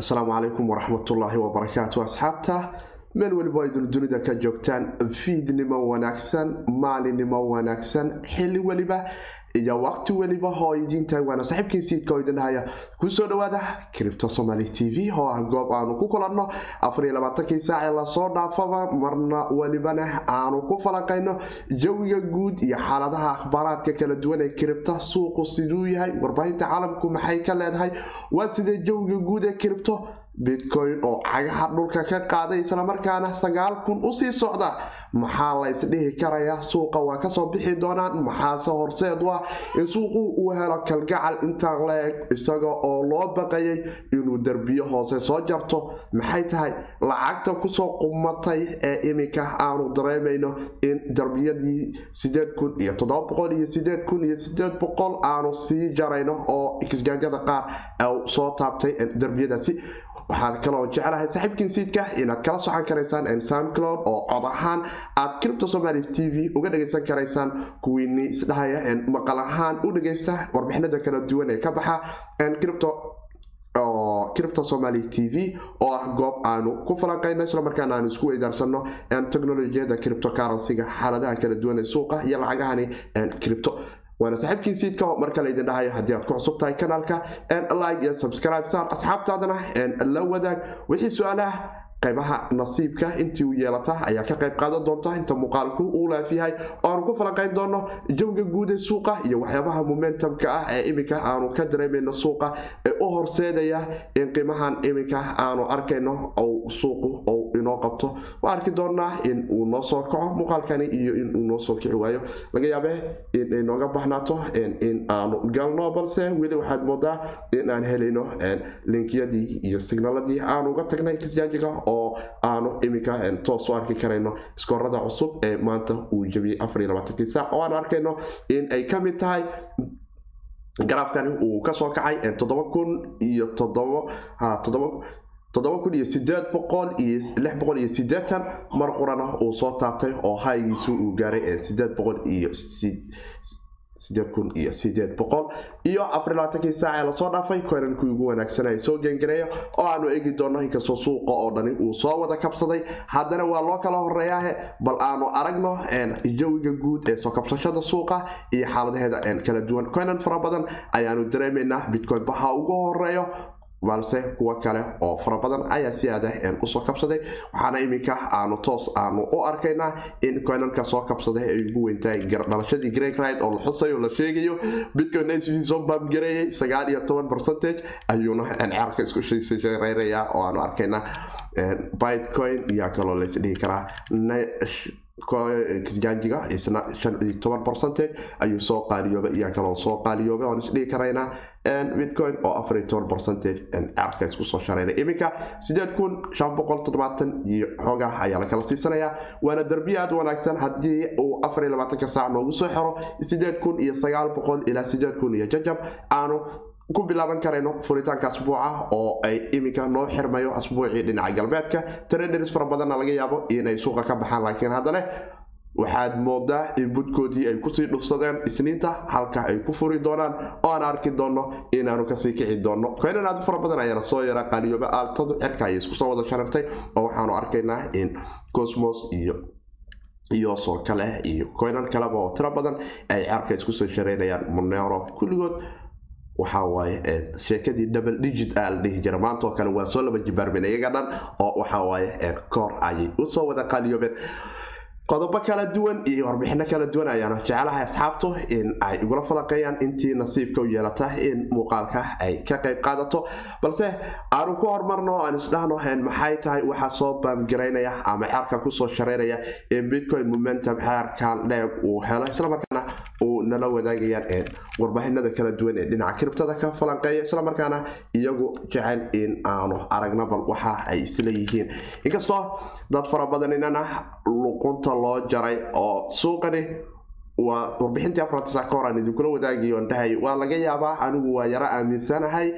asalaamu calaykum waraxmatullaahi wabarakaatu asxaabta meel weliba idin dunida ka joogtaan fiidnimo wanaagsan maalinimo wanaagsan xili weliba iyo waqti weliba oo idiin tahay waana saaxiibkii siidka oo idin dhahaya ku soo dhawaada cripto somaly t v oo ah goob aanu ku kulanno afariyo labaatankii saac ee la soo dhaafaba marna welibana aanu ku falanqayno jawiga guud iyo xaaladaha akhbaaraadka kala duwan ee cripto suuqu siduu yahay warbaahinta caalamku maxay ka leedahay waa sidee jawiga guud ee cripto bitcoin oo cagaha dhulka ka qaaday islamarkaana sagaal kun u sii socda. Maxaa la ysdhihi karayaa suuqa waa ka soo bixi doonaan. Maxaase horseed u ah in suuqu uu helo kalgacal intaan la eg isaga oo loo baqayay inuu derbiyo hoose soo jarto. Maxay tahay? Lacagta ku soo qumatay ee iminka aanu dareemayno in derbiyadii sideed kun iyo toddoba boqol iyo sideed kun iyo sideed boqol aanu sii jarayno oo kisjaanjada qaar soo taabtay derbiyadaasi waxaad kaloo jeclahay saaxiibkiin siidka inaad kala socon karaysaan soundcloud oo cod ahaan aad cripto somaly t v uga dhagaysan karaysaan kuwiini isdhahaya maqal ahaan u dhagaysta warbixinada kala duwan ee ka baxa cripto cripto somaly t v oo ah goob aanu ku falanqayno islamarkaana aanu isku weydaarsano technolojiyada cripto currencyga xaaladaha kala duwan ee suuqa iyo lacagahani cripto waana saaxiibkii siidka oo mar kale idin dhahayo. Haddii aad ku cusub tahay kanaalka like iyo subscribe saar asxaabtaadana la wadaag wixii su'aalaha qaybaha nasiibka intii u yeelata ayaa ka qayb qaadan doonta. Inta muuqaalku uu laafyahay oo aanu ku falanqayn doono jawiga guud ee suuqa iyo waxyaabaha momentumka ah ee iminka aanu ka dareemayno suuqa ee u horseedaya in qiimahan iminka aanu arkayno ou suuqu ou inoo qabto. Waa arki doonaa in uu noo soo kaco muuqaalkani iyo in uu noo soo kici waayo. Laga yaabe in ay nooga baxnaato in aanu galno balse weli waxaad moodaa in aan helayno linkiyadii iyo signaladii aanu uga tagnay kisjaajiga oo aanu iminka toos u arki karayno iskoorada cusub ee maanta uu afariylabaatanki saac. Oo aan arkayno in ay ka mid tahay garaafkani uu ka soo kacay toddoba kun iyo toddoba toddoba kun iyo sideed boqol iyo lix boqol iyo sideetan mar qurana uu soo taabtay oo haygiisu uu gaaray kun iyo sideed boqol. Iyo afarilabaatankii saac ee la soo dhaafay koynankii ugu wanaagsanaya soo gengareeya oo aanu eegi doono inkastoo suuqa oo dhani uu soo wada kabsaday. Haddana waa loo kala horeeyaahe bal aanu aragno jawiga guud ee soo kabsashada suuqa iyo xaaladaheeda kala duwan. Koynan fara badan ayaanu dareemaynaa bitcoin baha ugu horeeyo balse kuwo kale oo fara badan ayaa si aada u soo kabsaday. Waxaana iminka aanu toos aanu u arkaynaa in koynanka soo kabsaday ay ugu weyntahay dhalashadii greg ride oo la xusay la sheegayo. Bitcoin sv soo baamgareeyay sagaal iyo toban percentage ayuuna ceerka isku shareeraya oo aanu arkaynaa. Bitcoin yaa kaloo laysdhihi karaa iyo toban percentage ayuu soo qaaliyoobay iyaa kaloo soo qaaliyoobay. Oan isdhihi karaynaa bitcoin oo afariyo toban percentage ceerka isku soo shareeray iminka sideed kun shan boqol toddobaatan iyo xoogaa ayaa lakala siisanayaa. Waana derbiya aad wanaagsan haddii uu afariyo labaatanka saac noogu soo xiro sideed kun iyo sagaal boqol ilaa sideed kun iyo jajab aanu ku bilaaban karayno furitaanka asbuuca oo ay iminka noo xirmayo asbuucii dhinaca galbeedka. Traders fara badanna laga yaabo inay suuqa ka baxaan laakiin haddana waxaad moodaa in budkoodii ay ku sii dhufsadeen isniinta halka ay ku furi doonaan oo aan arki doonno inaanu ka sii kici doonno. Koynan aad fara badan ayaana soo yara qaaliyooba aaltadu cirka ayay isku soo wada sharartay oo waxaanu arkaynaa in cosmos iyo iyo soo kale iyo koynan kaleba oo tiro badan ay cerka isku soo shareynayaan monero. Kulligood waxa waaye sheekadii double digit a la dhihi jira. Maanta oo kale waa soo laba jibaarmeen iyaga dhan oo waxa waaye koor ayay u soo wada qaaliyoobeen qodobo kala duwan iyo warbixino kala duwan ayaana jecelahay asxaabtu in ay igula falanqeeyaan intii nasiibka u yeelata in muuqaalka ay ka qayb qaadato. Balse aanu ku horumarno aan isdhahno maxay tahay waxa soo baamgaraynaya ama ceerka ku soo shareynaya in bitcoin momentum xeerkan dheeg uu helo islamarkaana uu nala wadaagayaan warbaahinada kala duwan ee dhinaca kiribtada ka falanqeeya islamarkaana iyagu jecel in aanu aragna bal waxa ay isla yihiin. Inkastoo dad fara luqunta loo jaray oo suuqani waa warbixintii afarta sac ka hor aan idinkula wadaagayo on dhahay. Waa laga yaabaa anigu waa yaro aaminsanahay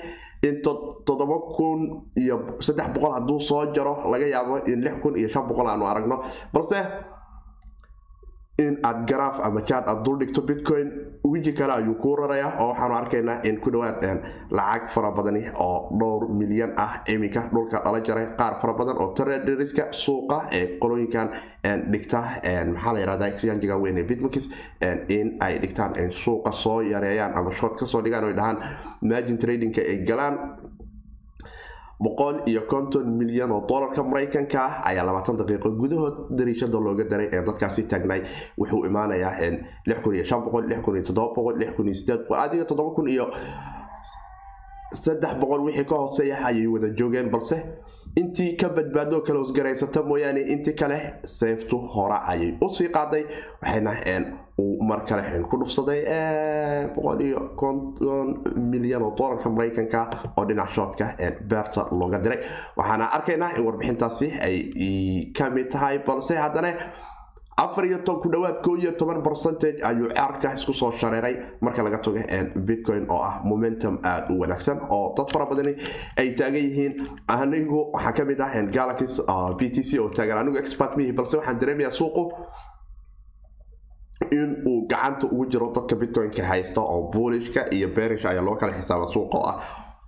in toddoba kun iyo saddex boqol hadduu soo jaro laga yaabo in lix kun iyo shan boqol aanu aragno. Balse in aad garaaf ama jaad aad dul dhigto bitcoin wiji kale ayuu kuu rarayaa oo waxaanu arkaynaa in ku dhawaad lacag fara badani oo dhowr milyan ah iminka dhulka dhala jaray qaar fara badan oo traderiska suuqa ee qolooyinkan dhigta maxaa la yirahdaa exchangiga weyn ee bitmakis in ay dhigtaan suuqa soo yareeyaan ama short ka soo dhigaan oo dhahaan margin tradingka ay galaan boqol iyo konton milyan oo dolarka maraykanka ah ayaa labaatan daqiiqo gudahood dariishada looga daray ee dadkaasi taagnay. Wuxuu imaanayaa wixii ka hooseeya ayay wada joogeen balse intii ka badbaadoo kale usgaraysata mooyaane intii kale seeftu hora ayay u sii qaaday. Waxayna mar kale ku dhufsaday boqol iyo konton milyan oo dolarka maraykanka oo dhinac shoodka beerta looga diray. Waxaana arkaynaa in warbixintaasi ay ka mid tahay balse haddana afar iyo toban ku dhawaad koo iyo toban percentage ayuu cearka isku soo shareeray marka laga tago bitcoin oo ah momentum aada u wanaagsan oo dad fara badani ay taagan yihiin. Anigu waxaa ka mid ah galaxy b t c oo taagan. Anigu expert mihi balse waxaan dareemayaa suuqu in uu gacanta ugu jiro dadka bitcoin-ka haysta oo buulishka iyo beerish ayaa loo kala xisaaba suuqa oo ah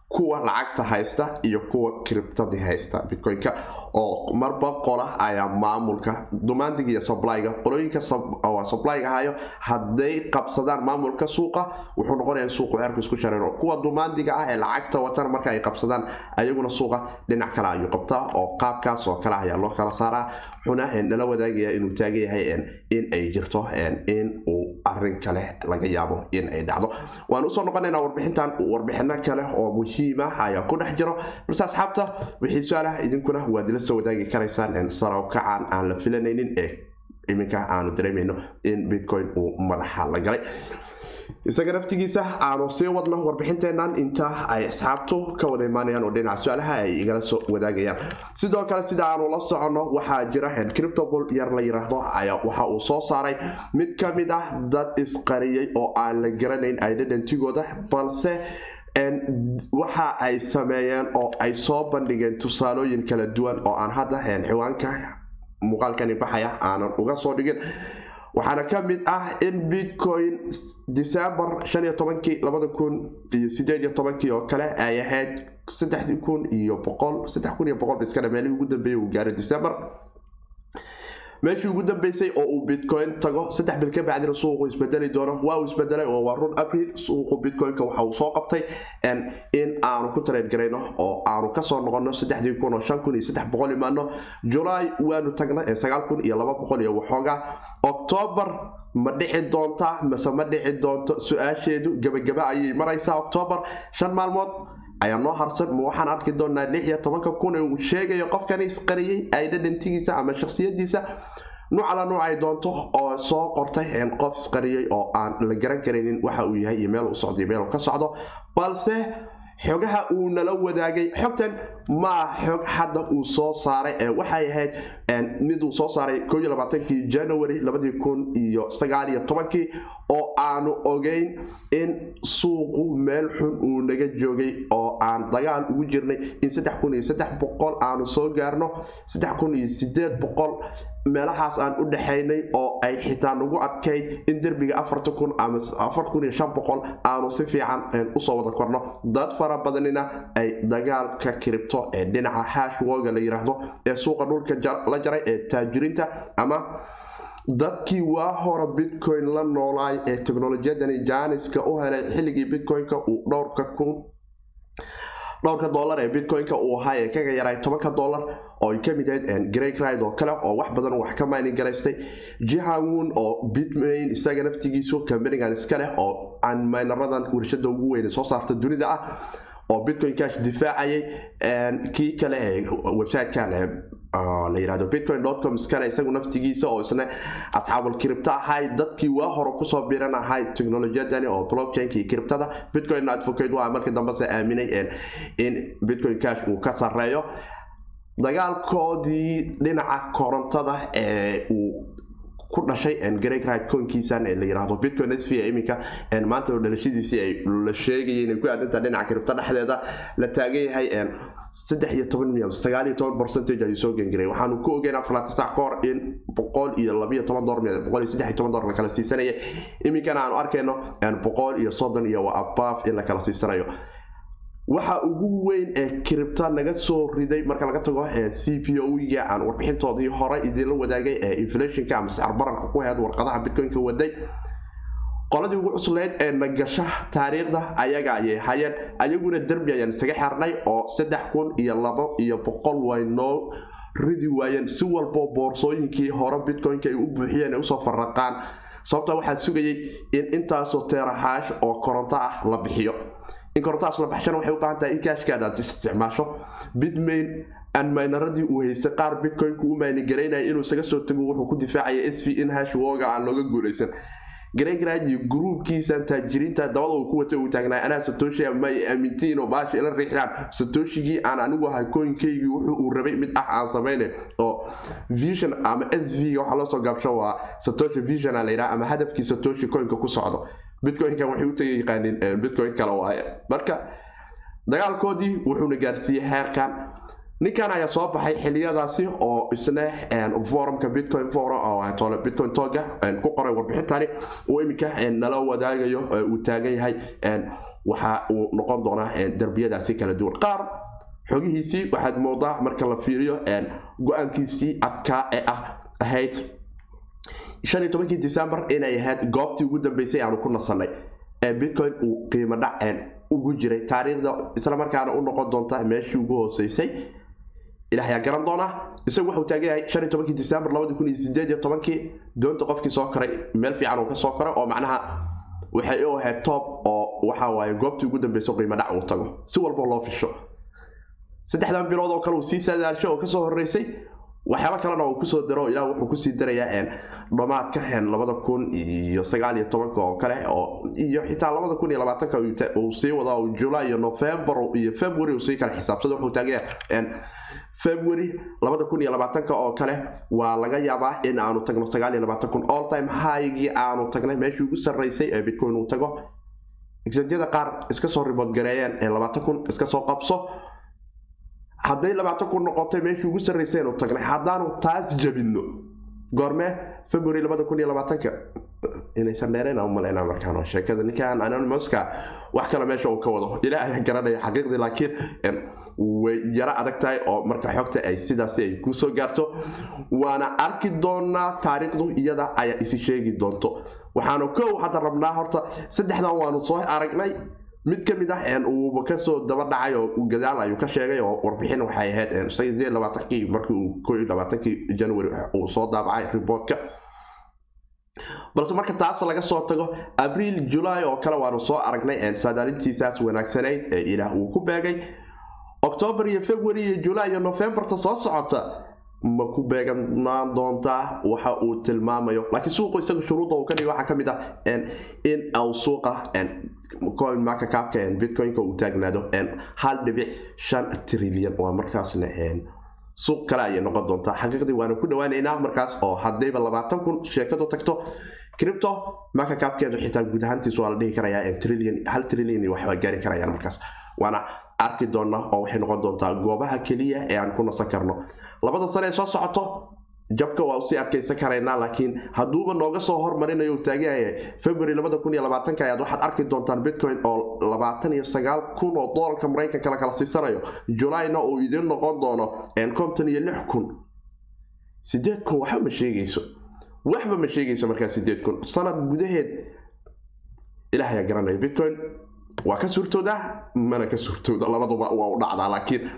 kuwa lacagta haysta iyo kuwa criptadii haysta bitcoin-ka oo marba qola ayaa maamulka dumaandiga iyo sablyga qolooyinka sablyga hayo hadday qabsadaan maamulka suuqa wuxuu noqonaya suuqu ceerku isku shareero kuwa dumaandiga ah ee lacagta watana marka ay qabsadaan ayaguna suuqa dhinac kale ayuu qabtaa oo qaabkaas oo kale ayaa loo kala saaraa. Wuxuuna nala wadaagaya inuu taagan yahay in ay jirto in uu arrin kale laga yaabo in ay dhacdo. Waan u soo noqonaynaa warbixintan warbixino kale oo muhiima ayaa ku dhex jiro. Balse asxaabta wixii su'aalaha idinkuna waad ila soo wadaagi karaysaan saraw kacan aan la filanaynin ee iminka aanu dareemayno in bitcoin uu madaxa la galay. Isaga naftigiisa aanu sii wadno warbixinteenan inta ay asxaabtu ka wada imaanayaan oo dhinaca su'aalaha ay igala soo wadaagayaan. Sidoo kale sida aanu la soconno waxaa jira criptobol yar la yiraahdo ayaa waxa uu soo saaray. Mid ka mid ah dad isqariyey oo aan la garanayn identitygooda balse waxa ay sameeyeen oo ay soo bandhigeen tusaalooyin kala duwan oo aan hadda ciwaanka muuqaalkani baxaya aanan uga soo dhigin. Waxaana ka mid ah in bitcoin december oo kale ay ahayd iska dhameelihii ugu dambeeyay uu gaaray december meeshii ugu dambeysay oo uu bitcoin tago saddex bil ka bacdina suuqu isbedeli doono. Waa uu isbedelay oo waa run april suuqu bitcoin-ka waxa uu soo qabtay. In aanu ku tareed garayno oo aanu ka soo noqono saddexdii kun oo shan kun iyo saddex boqol imaano july waanu tagnay sagaal kun iyo laba boqol iyo waxoogaa octoobar ma dhici doontaa mase ma dhici doonto? Su'aasheedu gebagaba ayay maraysaa octoobar shan maalmood ayaa noo harsan waxaan arki doonaa lix iyo tobanka kun uu sheegayo qofkani isqariyey identitigiisa ama shaksiyadiisa nuucala nuuc ay doonto oo soo qortay qof isqariyey oo aan la garan karaynin waxa uu yahay iyo meel uu socdo iyo meel uu ka socdo balse xogaha uu nala wadaagay xogtan maa xog hadda uu soo saaray ee waxay ahayd mid uu soo saaray ko iyo labaatankii january labadii kun iyo sagaal iyo tobankii oo aanu ogeyn in suuqu meel xun uu naga joogay oo aan dagaal ugu jirnay in aanu soo gaarno meelahaas aan u dhexaynay oo ay xitaa nagu adkayd in derbiga aanu si fiican u soo wada korno. Dad fara badanina ay dagaalka kiribto ee dhinaca hashwoga la yiraahdo ee suuqa dhulka la jaray ee taajiriinta ama dadkii waa hore bitcoin la noolaay ee teknolojiyadani jaaniska u helay xilligii bitcoin-ka uu dhowrka kun dhowrka dollar ee bitcoin-ka uu ahaa ee kaga yaray tobanka dollar oo ay ka mid ahayd greg ride oo kale oo wax badan wax ka mining garaystay oo bitmain isaga naftigiisu kambanigan iska leh oo aan mineradan warshada ugu weyn soo saarta dunida ah oo bitcoin cash difaacayay kii kale ee websitekan la yiraahdo bitcoin com iskale isagu naftigiisa oo isna asxaabul kiribto ahay. Dadkii waa hore ku soo biran ahay teknolojiyadani oo blockchainka iyo kiribtada bitcoin advocate waa markii dambese aaminay in bitcoin cash uu ka sareeyo dagaalkoodii dhinaca korontada ee uu ku dhashay greg right coinkiisan la yiraahdo bitcoin s v iminka maanta dhalashadiisii ay la sheegayay inay ku aadantaa dhinaca kiribto dhexdeeda la taagan yahay saddex iyo toban milyan sagaal iyo toban percentage ayuu soo gengaray waxaanu ku ogeynaa falaatisac ka hor in boqol iyo labiyo toban door boqol iyo saddex iyo toban door la kala siisanaya iminkana aanu arkayno boqol iyo soddon iyo abaf in la kala siisanayo waxa ugu weyn ee kiribta naga soo riday marka laga tago c p o-ga aan warbixintoodii hore idinla wadaagay ee inflationka ama sicir baranka ku heed warqadaha bitcoin-ka waday. Qoladii ugu cusleyd ee nagasha taariikhda ayaga ayay hayeen ayaguna derbi ayaan isaga xirnay oo saddex kun iyo labo iyo boqol way noo ridi waayeen. Si walbo boorsooyinkii hore bitcoin-ka ay u buuxiyeen ay u soo faraqaan sababta waxaa sugayay in intaasoo teeraxaash oo koronto ah la bixiyo in korontahaas la baxshana waxay u baahan tahay in kaashkaada aad isticmaasho. Bitmain anmaynaradii uu haystay qaar bitcoin-ku u maynigaraynaya inuu isaga soo tago wuxuu ku difaacaya s v in hashwoga aan looga guulaysan. Gregrad iyo gruubkiisan taajiriinta dabada uu ku watay uu taagnaa anaa satoshi ama ay aamintiin oo baasha ila riixdaan satoshigii aan anigu ahay coinkaygii wuxuu uu rabay mid ah aan samayne. Oo vision ama s v waxaa loo soo gaabsho waa satoshi vision a layidhaha ama hadafkii satoshi coinka ku socdo bitcoin-kan waxay u taga yaqaaniin bitcoin kale waaye marka dagaalkoodii wuxuuna gaarsiiyey heerkan. Ninkan ayaa soo baxay xiliyadaasi oo isna forumka bitcoin forum oo bitcoin toga ku qoray warbixintani. Uu iminka nala wadaagayo uu taagan yahay waxa uu noqon doonaa derbiyadaasi kala duwan. Qaar xogihiisii waxaad moodaa marka la fiiriyo go'aankiisii adkaa ee ah ahayd shan iyo tobankii december inay ahayd goobtii ugu dambeysay aanu ku nasanay ee bitcoin uu qiimo dhac ugu jiray taariikhda islamarkaana u noqon doonta meeshii ugu hooseysay. Ilaahayaa garan doona. Isagu waxuu taagan yahay shan iyo tobankii december labadi kun iyo sideed iyo tobankii. Doonta qofkii soo koray meel fiican uu ka koray oo macnaha waxay u ahayd toob oo waxa waaye goobtii ugu dambeysa qiimo dhac uu tago. Si walba loo fisho. Saddexdan bilood oo kale uu sii sadaalsho oo ka soo horeysay waxyaaba kalena uu ku soo daro ilaa wuxuu ku sii darayaa dhamaadka labada kun iyo sagaal iyo tobanka oo kale iyo xitaa labada kun iyo labaatanka uu sii wadaa july iyo november iyo february uu sii xisaabsada wuxuu taagaya february labada kun iyo labaatanka oo kale waa laga yaabaa in aanu tagno sagaal iyo labaatan kun. All time highgii aanu tagnay meeshii ugu sarreysay ee bitcoin uu tago exentyada qaar iska soo ribood gareeyeen ee labaatan kun iska soo qabso hadday labaatan kun noqotay meeshii ugu sarreysaynu tagnay haddaanu taas jabinno goorme february labada kun iyo labaatanka inaysan dheerayna umaleyna markaan sheekada ninkan anonymuska wax kale meesha uu ka wado. Ilaa ayaa garanaya xaqiiqdii laakiin way yaro adag tahay oo marka xogta ay sidaasi ay ku soo gaarto. Waana arki doonaa taariikhdu iyada ayaa isi sheegi doonto. Waxaanu kow hadda rabnaa horta saddexdan waanu soo aragnay mid ka mid ah uuba ka soo daba dhacay oo gadaal ayuu ka sheegay oo warbixin waxay ahayd markii january uu soo daabacay reportka balse marka taas laga soo tago abriil july oo kale waanu soo aragnay saadaalintiisaas wanaagsanayd ee ilaah uu ku beegay. Octoobar iyo february iyo july iyo novemberta soo socota ma ku beeganaan doontaa? Waxa uu tilmaamayo. Laakiin suuqu isaga shuruudda uu ka dhigay waxaa ka mid ah in au suuqa coin marka kaabka bitcoin-ka uu taagnaado hal dhibic shan trilyan waa markaasna suuq kale ayay noqon doontaa. Xaqiiqdii waanu ku dhawaanaynaa markaas oo haddayba labaatan kun sheekadu tagto cripto marka kaabkeedu xitaa guud ahaantiis waa la dhihi karayaa trilyan hal trilyan waxbaa gaari karayaan markaas. Waana arki doonaa oo waxay noqon doontaa goobaha keliya ee aan ku nasan karno labada sane ee soo socoto jabka waa u sii adkaysan karaynaa laakiin hadduuba nooga soo hormarinayo uu february kun iyo labaatanka ayaad waxaad arki doontaan bitcoin oo labaatan iyo sagaal kun oo doolarka maraykanka la kala siisanayo. Julayna uu idiin noqon doono kun. Waxba ma sheegayso. Waxba ma sheegayso markaa kun. Sanad gudaheed ilaah ayaa garanaya bitcoin. Waa ka suurtooda mana ka suurtooda. Labaduba waa u dhacdaa laakiin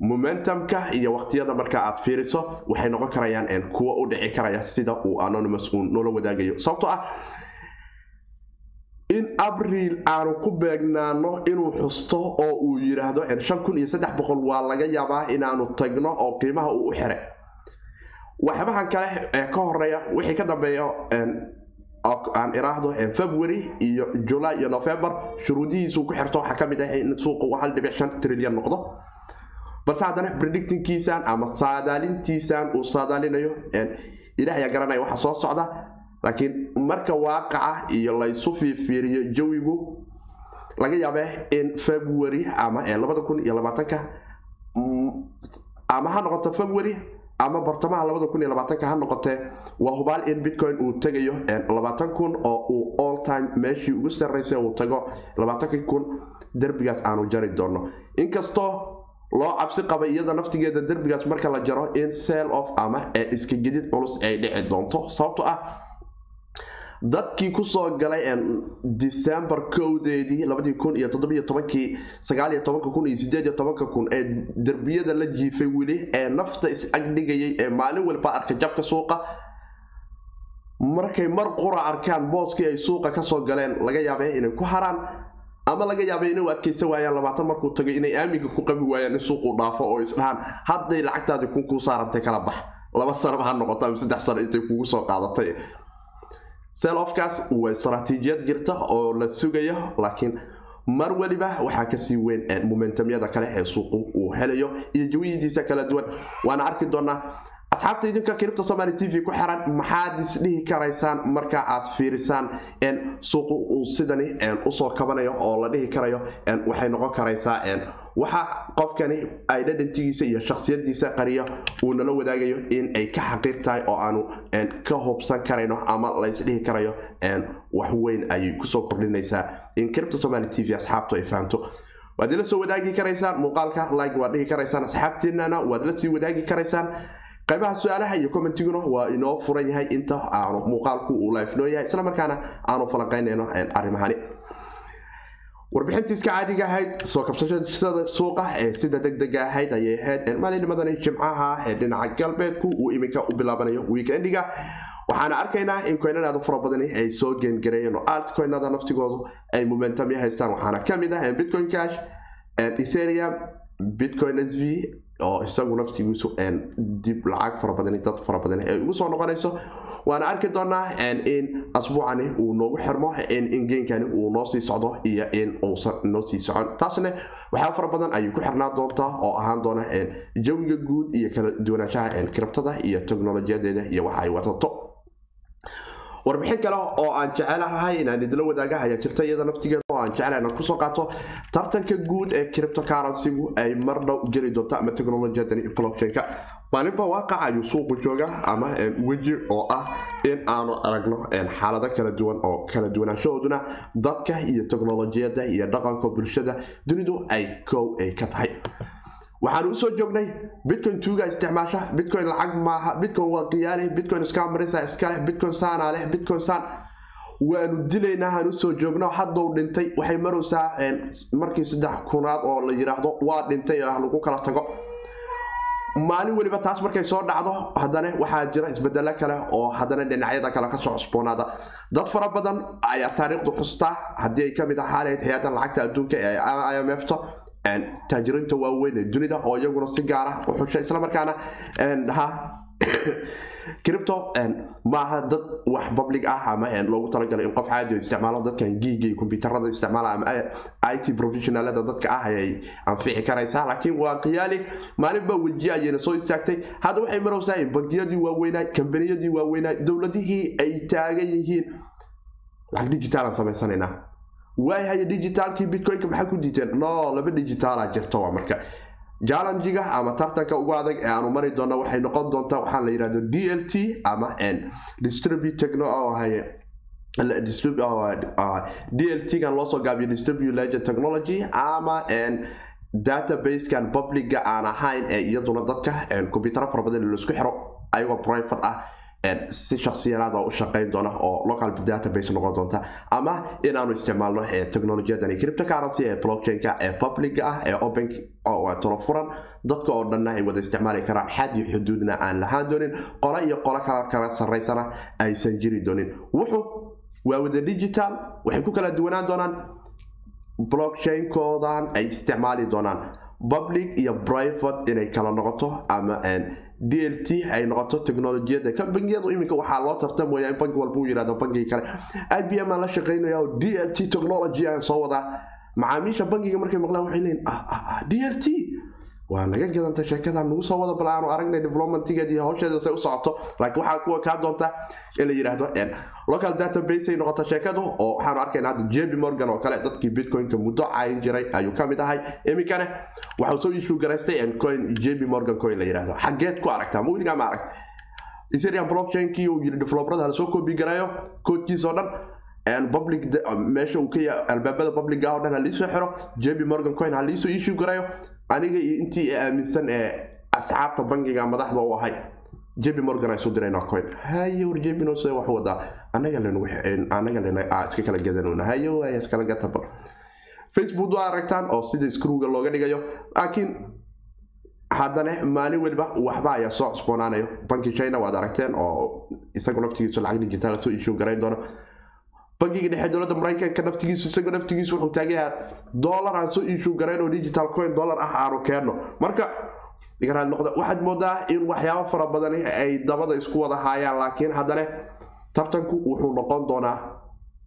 momentumka iyo waqtiyada marka aad fiiriso waxay noqon karayaan kuwa u dhici karaya sida uu anonymous uu noola wadaagayo. Sababtoo ah in abriil aanu ku beegnaano inuu xusto oo uu yidhaahdo waa laga yaabaa inaanu tagno oo qiimaha uu u xiray. Waxyaabahan kale ee ka horreeya wixii ka dambeeya aan iraahdo february iyo july iyo november shuruudihiisu ku xirto. Waxaa ka mid ah in suuqu hal dhibic shan trilyan noqdo balse haddana predictingkiisan ama saadaalintiisan uu saadaalinayo ilaahayaa garanaya waxa soo socda. Laakiin marka waaqaca iyo laysu fiifiiriyo jawigu laga yaabee in february ama iyo labaatanka ama ha noqoto february ama bartamaha labaatanka ha noqotee waa hubaal in bitcoin uu tegayo kun oo uu all time meeshii ugu sarraysay uu tago kun derbigaas aanu jari doono. Inkastoo loo cabsi qabay iyada naftigeeda derbigaas marka la jaro in sell off ama ee iska gedid culus ay dhici doonto. Sababto ah dadkii ku soo galay december kowdeedii labadii kun iyo toddobiyo tobankii sagaaliyo tobanka kun iyo sideediyo tobanka kun ee derbiyada la jiifay weli ee nafta is agdhigayay ee maalin walba arka jabka suuqa. Markay mar qura arkaan booskii ay suuqa ka soo galeen laga yaabee inay ku haraan ama laga yaabay inay u waayaan labaatan markuu tago inay aaminka ku qabi waayaan in suuquu dhaafo oo isdhahaan hadday lacagtaadii kun kuu saarantay kala bax. Laba sanaba ha noqoto ama saddex sano intay kugu soo qaadatay. Selofkaas waa istaraatiijiyad jirta oo la sugayo laakiin mar weliba waxaa ka sii weyn momentumyada kale ee suuqu uu helayo iyo jawiyidiisa kala duwan. Waana arki doonaa asxaabta idinka kiribta somaali t v ku xiran maxaad isdhihi karaysaan marka aad fiirisaan suuqu uu sidani u soo kabanayo oo la dhihi karayo waxay noqon karaysaa waxa qofkani identitigiisa iyo shaksiyadiisa qariya uu nala wadaagayo in ay ka xaqiiq tahay oo aanu ka hubsan karayno ama laysdhihi karayo wax weyn ayay ku soo kordhinaysaa in kiribta somaali t v asxaabtu ay fahamto. Waad ila soo wadaagi karaysaan muuqaalka like waad dhihi karaysaan asxaabtiinana waad la sii wadaagi karaysaan qaybaha su'aalaha iyo commentiguna waa inoo furan yahay inta aanu muuqaalku uu life noo yahay isla markaana aanu falanqaynayno arrimahani warbixintiiska caadiga ahayd soo kabsashada suuqa ee sida degdega ahayd ayay ahayd maalinimadani jimcaha ee dhinaca galbeedku uu iminka u bilaabanayo weekendiga waxaana arkaynaa in koynanaadu fara badani ay soo geengareeyeen oo altcoinada naftigoodu ay momentum haystaan. Waxaana ka mid ah bitcoin cash ethereum bitcoin s v oo isagu naftigiisu dib lacag fara badan dad fara badan ay ugu soo noqonayso. Waana arki doonaa in asbuucani uu noogu xirmo in geenkani uu noo sii socdo iyo in uusan noo sii socon. Taasna waxaa fara badan ayay ku xirnaa doontaa oo ahaan doona jawiga guud iyo kala duwanaanshaha kiribtada iyo teknolojiyadeeda iyo waxa ay wadato. Warbixin kale oo aan jecelahay inaan idila wadaaga ayaa jirta iyada naftigeeda aan jecelahay inaan ku soo qaato tartanka guud ee cryptocurrency-gu ay mar dhow geli doonto ama technolojiyadan blockchain-ka. Maalinba waaqac ayuu suuqu jooga ama weji oo ah in aanu aragno xaalado kala duwan oo kala duwanaanshahooduna dadka iyo teknolojiyada iyo dhaqanka bulshada dunidu ay kow ay ka tahay. Waxaanu u soo joognay bitcoin tuuga isticmaasha bitcoin lacag maaha bitcoin waa qiyaale bitcoin scamarisa iskaleh bitcoin saana leh bitcoin san waanu dilaynaa aan u soo joogno hadduu dhintay waxay maraysaa markii saddex kunaad oo la yidhaahdo waa dhintay ah lagu kala tago. Maalin weliba taas markay soo dhacdo haddana waxaa jira isbedelo kale oo haddana dhinacyada kale ka soo cusboonaada. Dad fara badan ayaa taariikhdu xustaa. Haddii ay ka mid ahaa lahayd hay'addan lacagta adduunka ee i m f ta taajiriinta waaweyn ee dunida oo iyaguna si gaara u xusha islamarkaana cripto maaha dad wax public ah ama loogu talagalay in qof caadi isticmaalo dadkan giiga kombyuutarada isticmaala ama i t professionalada dadka ah ayay anfici karaysaa. Laakiin waa qiyaali maalinba wejiye ayayna soo istaagtay. Hadda waxay maraysaa bangiyadii waaweynaa kambaniyadii waaweynaa dowladihii ay taagan yihiin. Lacag digitaalan samaysanaynaa waayahay digitaalkii bitcoin-ka? Maxaa ku diiteen? No laba digitaala jirta waa marka jallenjiga ama tartanka ugu adag ee aanu mari doona waxay noqon doontaa waxaa la yidhahdo d l t ama d l t gan loosoo gaabiyo distribute legend technology ama databasekan publica aan ahayn ee iyaduna dadka combyutaro fara badan xiro ayagoo private ah si shaksiyanaada u shaqayn doona oo local database noqon doonta ama inaanu isticmaalno technolojiyadan cryptocurrency ee blockchain-ka ee publica ah ee open tolo furan. Dadka oo dhanna ay wada isticmaali karaan xad iyo xuduudna aan lahaan doonin. Qole iyo qolo kala kala aysan jiri doonin. Wuxuu waa wada digital waxay ku kala duwanaan doonaan. Blockchain-koodan ay isticmaali doonaan. Public iyo private inay kala noqoto ama d l ay noqoto technolojiyada bangiyadu iminka waxaa loo tartamaya in bangi walba u yihahdo bangiga kale. I b m aan la shaqaynaya oo d l t technology aan soo wadaa. Macaamiisha bangiga markay maqlaan waxay leeyiin d l t waa naga gadanta sheekada nagu soo wada bal aanu aragnay developmentigeed iyo hawsheeda say u socoto. Laakiin waxaa kuwa kaa doonta in la yidhaahdo local database ay noqota sheekadu oo waxaanu arkayna hadda jb morgan oo kale dadkii bitcoin-ka muddo cayin jiray ayuu ka mid ahay. Iminkane waxau soo issue garaystay coin jb morgan coin la yidhaahdo xageed ku aragtaa ma weligaa ma arag. Ethereum blockchain-kii uu yidhi developerada hala soo copy garayo koodkiisa oo dhan public meesha uu ka albaabada publica oo dhan ha liisoo xiro jb morgan coin ha liisoo issue garayo aniga iyo intii aaminsan ee asxaabta bangiga madaxda u ahay jb morgan ay soo dirayna coin haye war wax wadaa anaga iska kala gadanona haye waaya iskala gatabal facebook waa aragtaan oo sida screwga looga dhigayo. Laakiin haddana maalin weliba waxba ayaa soo cusboonaanayo. Banki china waad aragteen oo isagu naftigiisu lacag digital soo issue garayn doono bankiga dhexe dowladda maraykanka naftigiisu isagoo naftigiisu wuxuu taagayaa dollar aan soo issue garayn oo digital coin dollar ah aanu keenno marka waxaad moodaa in waxyaabo fara badan ay dabada isku wada haayaan laakiin haddana tartanku wuxuu noqon doonaa.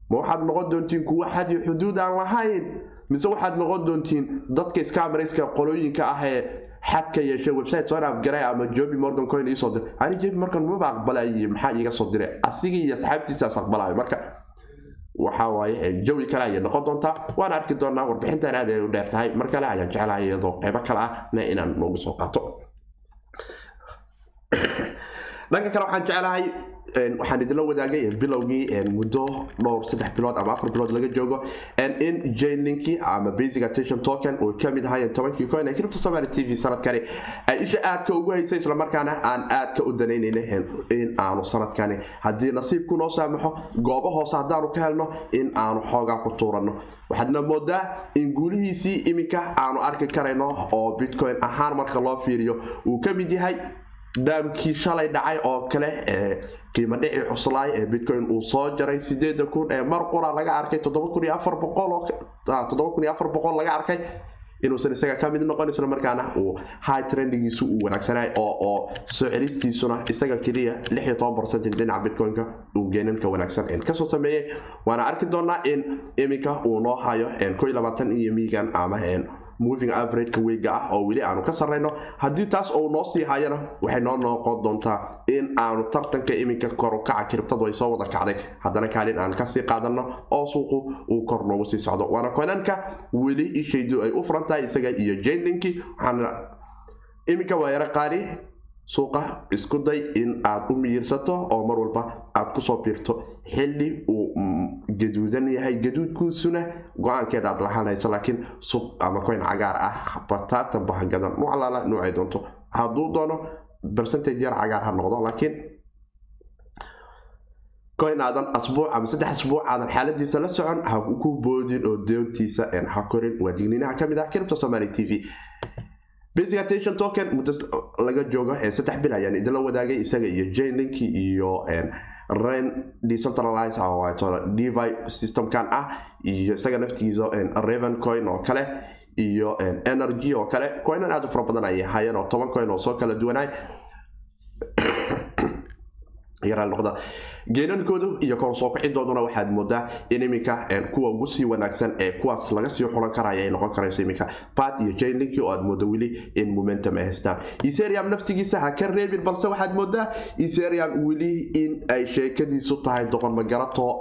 Ma waxaad noqon doontiin kuwa xad xuduud aan lahayn? Mise waxaad noqon doontiin dadka scamarayska qolooyinka ah ee xadka yeesha website soo afgaray ama jobi morgan coin iisoo dir. Ani jobi morgan maba aqbalay maxaa iiga soo diray asigii iyo asxaabtiisaas aqbalayo marka waxa waaye jawi kale ayay noqon doontaa waan arki doonaa warbixintan aad ay u dheer tahay mar kale ayaan jeclahay iyadoo qeybo kale ahna inaan noogu soo qaato. Dhanka kale waxaan jeclahay waxaan idinla wadaagay bilowgii muddo dhowr saddex bilood ama afar bilood laga joogo. In jainlinkii ama basic attention token uu ka mid ahaayeen tobankii coin ee cripto somali t v sanadkani. Ay isha aadka ugu haysay islamarkaana aan aadka u danaynayna in aanu sanadkani. Haddii nasiibku noo saamaxo goobo hoose haddaanu ka helno in aanu xoogaa ku tuuranno waxaadna moodaa in guulihiisii iminka aanu arki karayno oo bitcoin ahaan marka loo fiiriyo uu ka mid yahay dhaamkii shalay dhacay oo kale qiimo dhici cuslaay ee bitcoin uu soo jaray sideeda kun ee mar qura laga arkay laga arkay inuusan isaga ka mid noqon isla markaana uu high trendigiisu uu wanaagsanay oo oo soo celistiisuna isaga keliya dhinaca bitcoin-ka uu geenanka wanaagsan ka soo sameeyey waana arki doonaa in iminka uu noo hayo iyo miigan ama moving averageka weyga ah oo weli aanu ka sarrayno. Haddii taas uu noo sii hayana waxay noo noqon doontaa in aanu tartanka iminka korukaca kiribtadu ay soo wada kacday. Haddana kaalin aan ka sii qaadano oo suuqu uu kor noogu sii socdo. Waana koynanka weli ishaydu ay u furan tahay isaga iyo jainlinki waxaana iminka waa yaro qaali suuqa isku day in aad u miyirsato oo mar walba aad ku soo biirto xilli uu gaduudan yahay gaduudkuusuna go'aankeed aad lahanayso laakiin suuq ama coyn cagaar ah bataatan bahagadan nucalaala nuucay doonto. Hadduu doono percentage yar cagaar ha noqdo laakiin coyn aadan asbuuc ama saddex asbuuc aadan xaaladiisa la socon ha ku boodin oo doontiisa ha korin waa digniinaha ka mid ah cripto somali t v attention token muddo laga joogo saddex bil ayaan idinla wadaagay isaga iyo jainlink iyo ren decentralize devi systemkan ah iyo isaga naftigiisa raven coin oo kale iyo energy oo kale coinan aad u fara badan ayay hayeen oo toban coin oo soo kala duwanaay yaraalnoqda geenankoodu iyo kor soo kicidooduna waxaad moodaa in iminka kuwa ugu sii wanaagsan ee kuwaas laga sii xulan karaya ay noqon karayso iminka. Pat iyo jainlink oo aad moodo weli in momentum ay haystaan. Etherium naftigiisa ha ka reebin balse waxaad moodaa etherium weli in ay sheekadiisu tahay doqon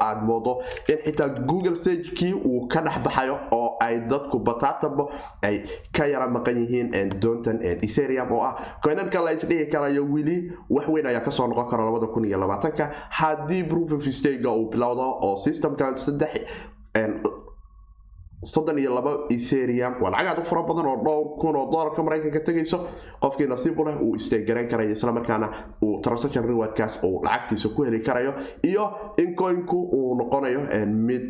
aad moodo in xitaa google sagekii uu ka dhex baxayo oo ay dadku bataatanba ay ka yara maqan yihiin doontan etherium oo ah. Koynanka la isdhihi karayo weli wax weyn ayaa ka soo noqon kara labada kun iyo labaatanka haddii proof of stake uu bilowdo oo systemkan soddon iyo laba etherium waa lacag aad u fara badan oo dhowr kun oo doolarka maraykanka tegayso qofkii nasiib u leh uu stake garan karayo islamarkaana uu transaction rewardkaas uu lacagtiisa ku heli karayo iyo in coinku uu noqonayo mid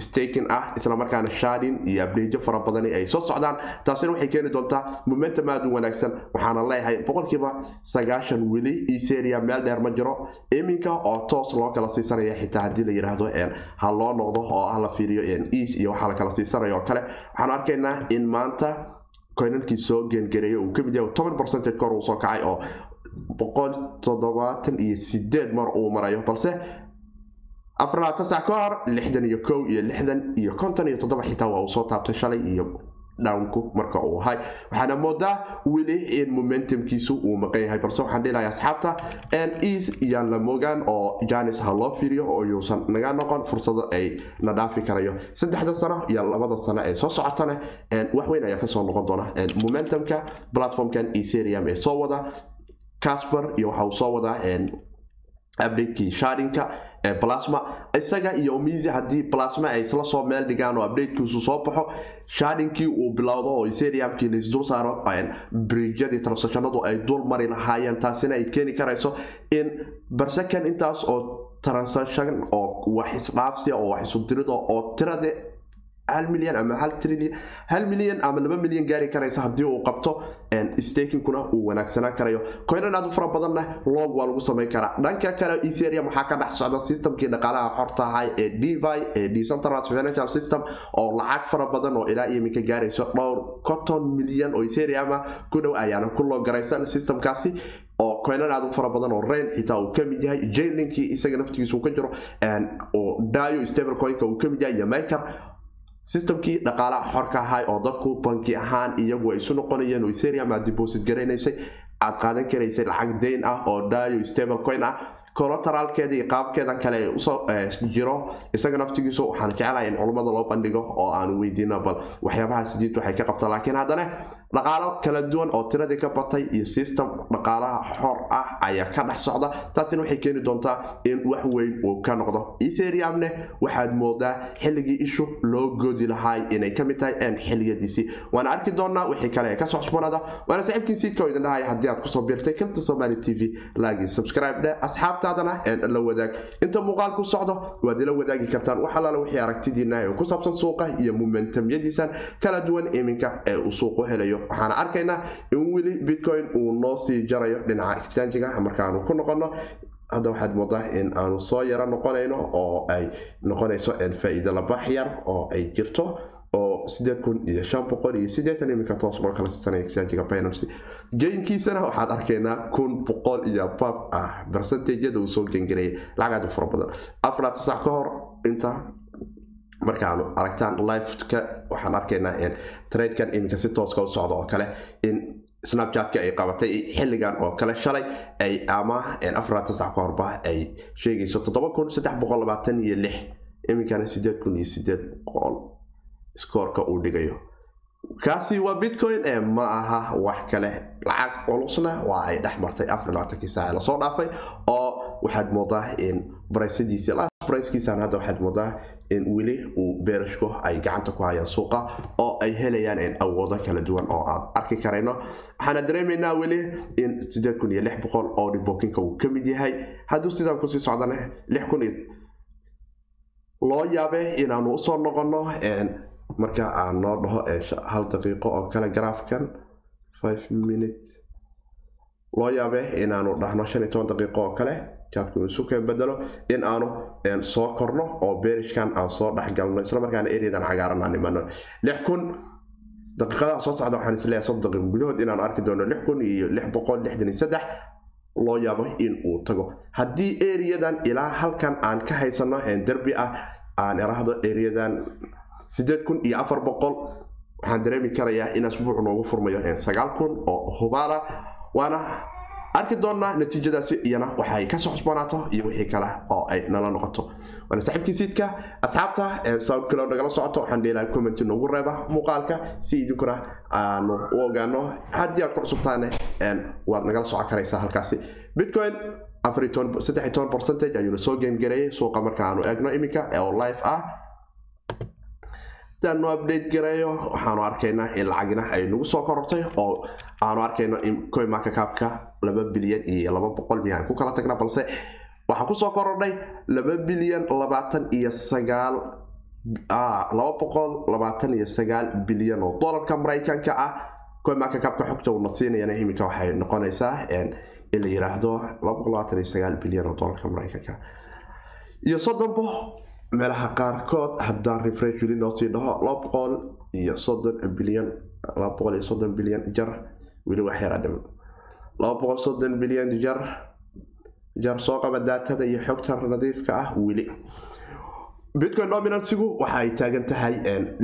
staking ah islamarkaana shardin iyo abdeejo fara badani ay soo socdaan. Taasina waxay keeni doontaa momentum aad wanaagsan. Waxaana leeyahay boqolkiiba sagaashan weli etherium meel dheer ma jiro. Iminka oo toos loo kala siisanaya xitaa haddii la yidhaahdo ha loo noqdo oo ah la fiiriyo eas iyo waxaa la kala siisanaya oo kale. Waxaan arkaynaa in maanta coinankii soo geengareeya uu ka mid yahay toban percentage kor uu soo kacay oo boqol toddobaatan iyo sideed mar uu marayo balse afarlabaatan sac hor lixdan iyo kow iyo lixdan iyo konton iyo toddoba xitaa waa uu soo taabtay shalay iyo downku marka uu ahay. Waxaana moodaa weli in momentumkiisu uu maqan yahay balse waxaan dhilahay asxaabta eth iyaan la mogaan oo janis ha loo fiiriyo oo yuusan naga noqon fursado ay na dhaafi karayo. Saddexda sano iyo labada sano ee soo socotana waxweyn ayaa ka soo noqon doona. Momentumka platformkan ethereum ee soo wada casper iyo waxa uu soo wadaa updatekii shardinka ee plasma. Isaga iyo mizi haddii plasma ay isla soo meel dhigaan oo updatekiisu soo baxo shardhinkii uu bilowdo oo ethereumkii laisdul saaro bridjadii transactionadu ay dul mari lahaayeen taasina ay keeni karayso in barsakan intaas oo transaction oo wax isdhaafsiya oo wax isu dirida oo tirade hal milyan ama hal trilyan hal milyan ama laba milyan gaari karaysa haddii uu qabto stakinkuna uu wanaagsanaan karayo. Coinan aad u fara badanna log waa lagu samayn karaa. Dhanka kale ethereum waxaa ka dhex socda systemkii dhaqaalaha xorta ahay ee devi ee decentralized financial system oo lacag fara badan oo ilaa iminka gaarayso dhowr conton milyan oo ethereum ku dhow ayaana ku loo garaysan systemkaasi oo coinan aad u fara badan oo rain xitaa uu ka mid yahay jalinkii isaga naftigiisa uu ka jiro oo dio stable coinka uu ka mid yahay iyo maker systemkii dhaqaalaha xorka ahay oo dadku banki ahaan iyagu isu noqonayeen oo ethereum aad deposit garanaysay aad qaadan karaysay lacag dayn ah oo dio stable coin ah. Collateralkeeda iyo qaabkeeda kale u soo jiro isaga naftigiisu waxaan jecelahay in culummada loo bandhigo oo aan weydiino bal waxyaabahaas diid waxay ka qabta laakiin haddana dhaqaalo kala duwan oo tiradii ka batay iyo system dhaqaalaha xor ah ayaa ka dhex socda taasina waxay keeni doontaa in wax weyn uu ka noqdo. Ethereumne waxaad moodaa xilligii ishu loo goodi lahaay inay ka mid tahay n xiliyadiisii waana arki doonaa wixii kale ee ka socosbanada waana saaxiibkiin siidka oo idin dhahay haddii aad ku soo biirtay kabta somali t v. Laagii subscribe dhe asxaabtaadana la wadaag. Inta muuqaal ku socdo waad ila wadaagi kartaan wax wixii aragtidiina ee ku saabsan suuqa iyo momentumyadiisan kala duwan iminka ee uu suuqu helayo waxaana arkaynaa in weli bitcoin uu noo sii jarayo dhinaca exchangiga markaanu ku noqono hadda waxaad moodaa in aanu soo yaro noqonayno oo ay noqonayso faa-iido labax yar oo ay jirto oo sideed kun iyo shan boqol iyo sideetan iminka toos loo geynkiisana waxaad arkaynaa kun boqol iyo bab ah percentageyada uu soo gengarayay lacagaad u fara badan. Afar tisac ka hor inta markaanu aragtaan liveka waxaan arkaynaa tradekan iminka si tooska u socda oo kale in snapchatka ay qabatay xilligan oo kale shalay ay ama afar tisac ka horba ay sheegayso iminkana skoorka uu dhigayo. Kaasi waa bitcoin ee ma aha wax kale. Lacag culusna waa ay dhex martay afar saace la soo dhaafay oo waxaad moodaa in baraysyadiisii last brayskiisan hadda waxaad moodaa weli uu beerashku ay gacanta ku hayaan suuqa oo ay helayaan awoodo kala duwan oo aan arki karayno. Waxaana dareemaynaa weli in oo dhibokinka uu ka mid yahay. Hadduu sidaan ku sii socdana loo yaabe inaanu u soo noqono marka aan noo dhaho hal daqiiqo oo kale garaafkan loo yaabe inaanu dhahno daqiiqo oo kale jaadku isu keen bedelo in aanu soo korno oo berishkan aan soo dhexgalno islamarkaana ereadan cagaaran aan kun daqiiqadaha soo socda waxaan is leeyahay soddon daqiiqo gudahood inaan arki doono lix kun iyo lix boqol lixdan iyo saddex loo yaabo in uu tago. Haddii ereadan ilaa halkan aan ka haysano derbi ah aan irahdo ereadan sideed kun iyo afar boqol waxaan dareemi karayaa in asbuuc noogu furmayo sagaal kun oo hubaala waana arki doonaa natiijadaasi iyana waxay ka soo cusboonaato iyo wixii kale oo ay nala noqoto. Waana saaxiibkii siidka asxaabta soundkalo nagala socoto waxaan dheelahay comment noogu reeba muuqaalka. Si idinkuna aanu u ogaano haddii aad ku cusubtaane waad nagala socon karaysaa halkaasi. Bitcoin ayuuna soo geengareeyay suuqa marka aanu eegno iminka oo live ah. Daanu update gareeyo waxaanu arkaynaa in lacagina ay nagu soo korortay oo aanu arkayno in coinmarka capka laba bilyan iyo laba boqol miyaan ku kala tagna balse waxaa ku soo korodhay laba bilyan labaatan iyo sagaal laba boqol labaatan iyo sagaal bilyan oo dolarka maraykanka ah. Coinmarka capka xogta uuna siinayana iminka waxay noqonaysaa in la yiraahdo bilyan oo dolarka maraykanka. Iyo soddonbo meelaha qaarkood haddaan refresh weli noo sii dhaho laba boqol iyo soddon bilyan laba boqol iyo soddon bilyan jar weli wax yara dhiman laba boqol soddon bilyan jar jar soo qaba daatada iyo xogta nadiifka ah weli bitcoin dominansigu waxa ay taagan tahay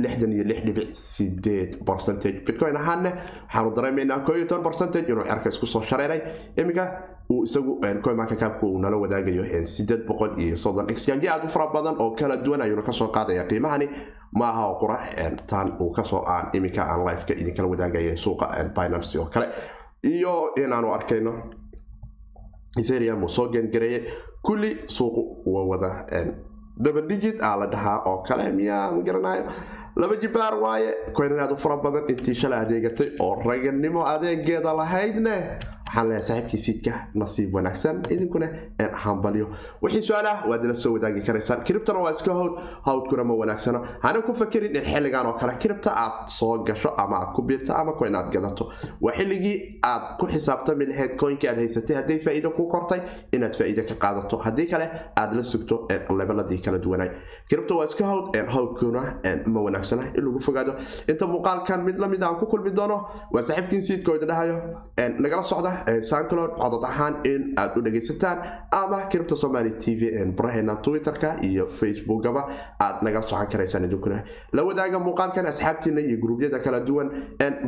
lixdan iyo lix dhibic sideed percentage. Bitcoin ahaanne waxaanu dareemaynaa koo iyo toban percentage inuu cerka isku soo shareeray. Iminka uu isagu coinmarka capka uu nala wadaagayo sideed boqol iyo soddon exchange. Aad u fara badan oo kala duwan ayuuna ka soo qaadaya qiimahani. Maaha oo qura tan uu ka soo aan iminka aan liveka idinkala wadaagaya suuqa binance oo kale iyo inaanu arkayno. Ethereum uu soo gengareeyay kulli suuqu waa wada double aa la dhahaa oo kale miyaa ma garanayo. Laba jibaar waaye koynan aad u fara badan intii shalay adeegatay oo raganimo adeegeeda lahaydne waxaan leeyahay saaxiibkii siidka nasiib wanaagsan idinkuna hambalyo wixii su'aalaha waad ila soo wadaagi karaysaan. Kiribtana waa iska howd hawdkuna ma wanaagsano. Hana ku fakerin in xilligan oo kale. Kiribta aad soo gasho ama aad ku biirto ama koyn aad gadato. Waa xilligii aad ku xisaabtami lahayd koynkii aad haysatay. Hadday faa'iido ku qortay inaad faa'iido ka qaadato. Haddii kale aad la sugto lebeladii kala duwanay kiribta waa iska howd hawdkuna ma wanaagsana in lagu fogaado. Inta muuqaalkan mid la mid aan ku kulmi doono waa saaxiibkiin siidka oo idin dhahayo. Nagala socda sanclod codod ahaan in aad u dhagaysataan ama kiribta somaali t v baraheena twitterka iyo facebookaba aad nagala socon karaysaan idinkuna la wadaaga muuqaalkan asxaabtiina iyo gruubyada kala duwan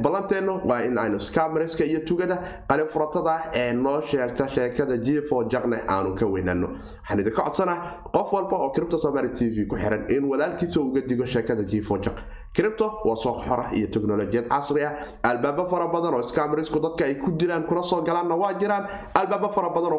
ballanteennu waa in aynu scamerska iyo tugada qalin furatada ee noo sheegta sheekada gfo jaqne aanu ka weynano waxaan idinka codsanaa qof walba oo kiribta somaali t v ku xiran in walaalkiisa uga digo sheekada gfo jaq cripto waa sooq xora iyo teknolojiyad casri ah. Albaabo fara badan oo scamerisku dadka ay ku dilaan kuna soo galaanna waa jiraan. Albaabo fara badan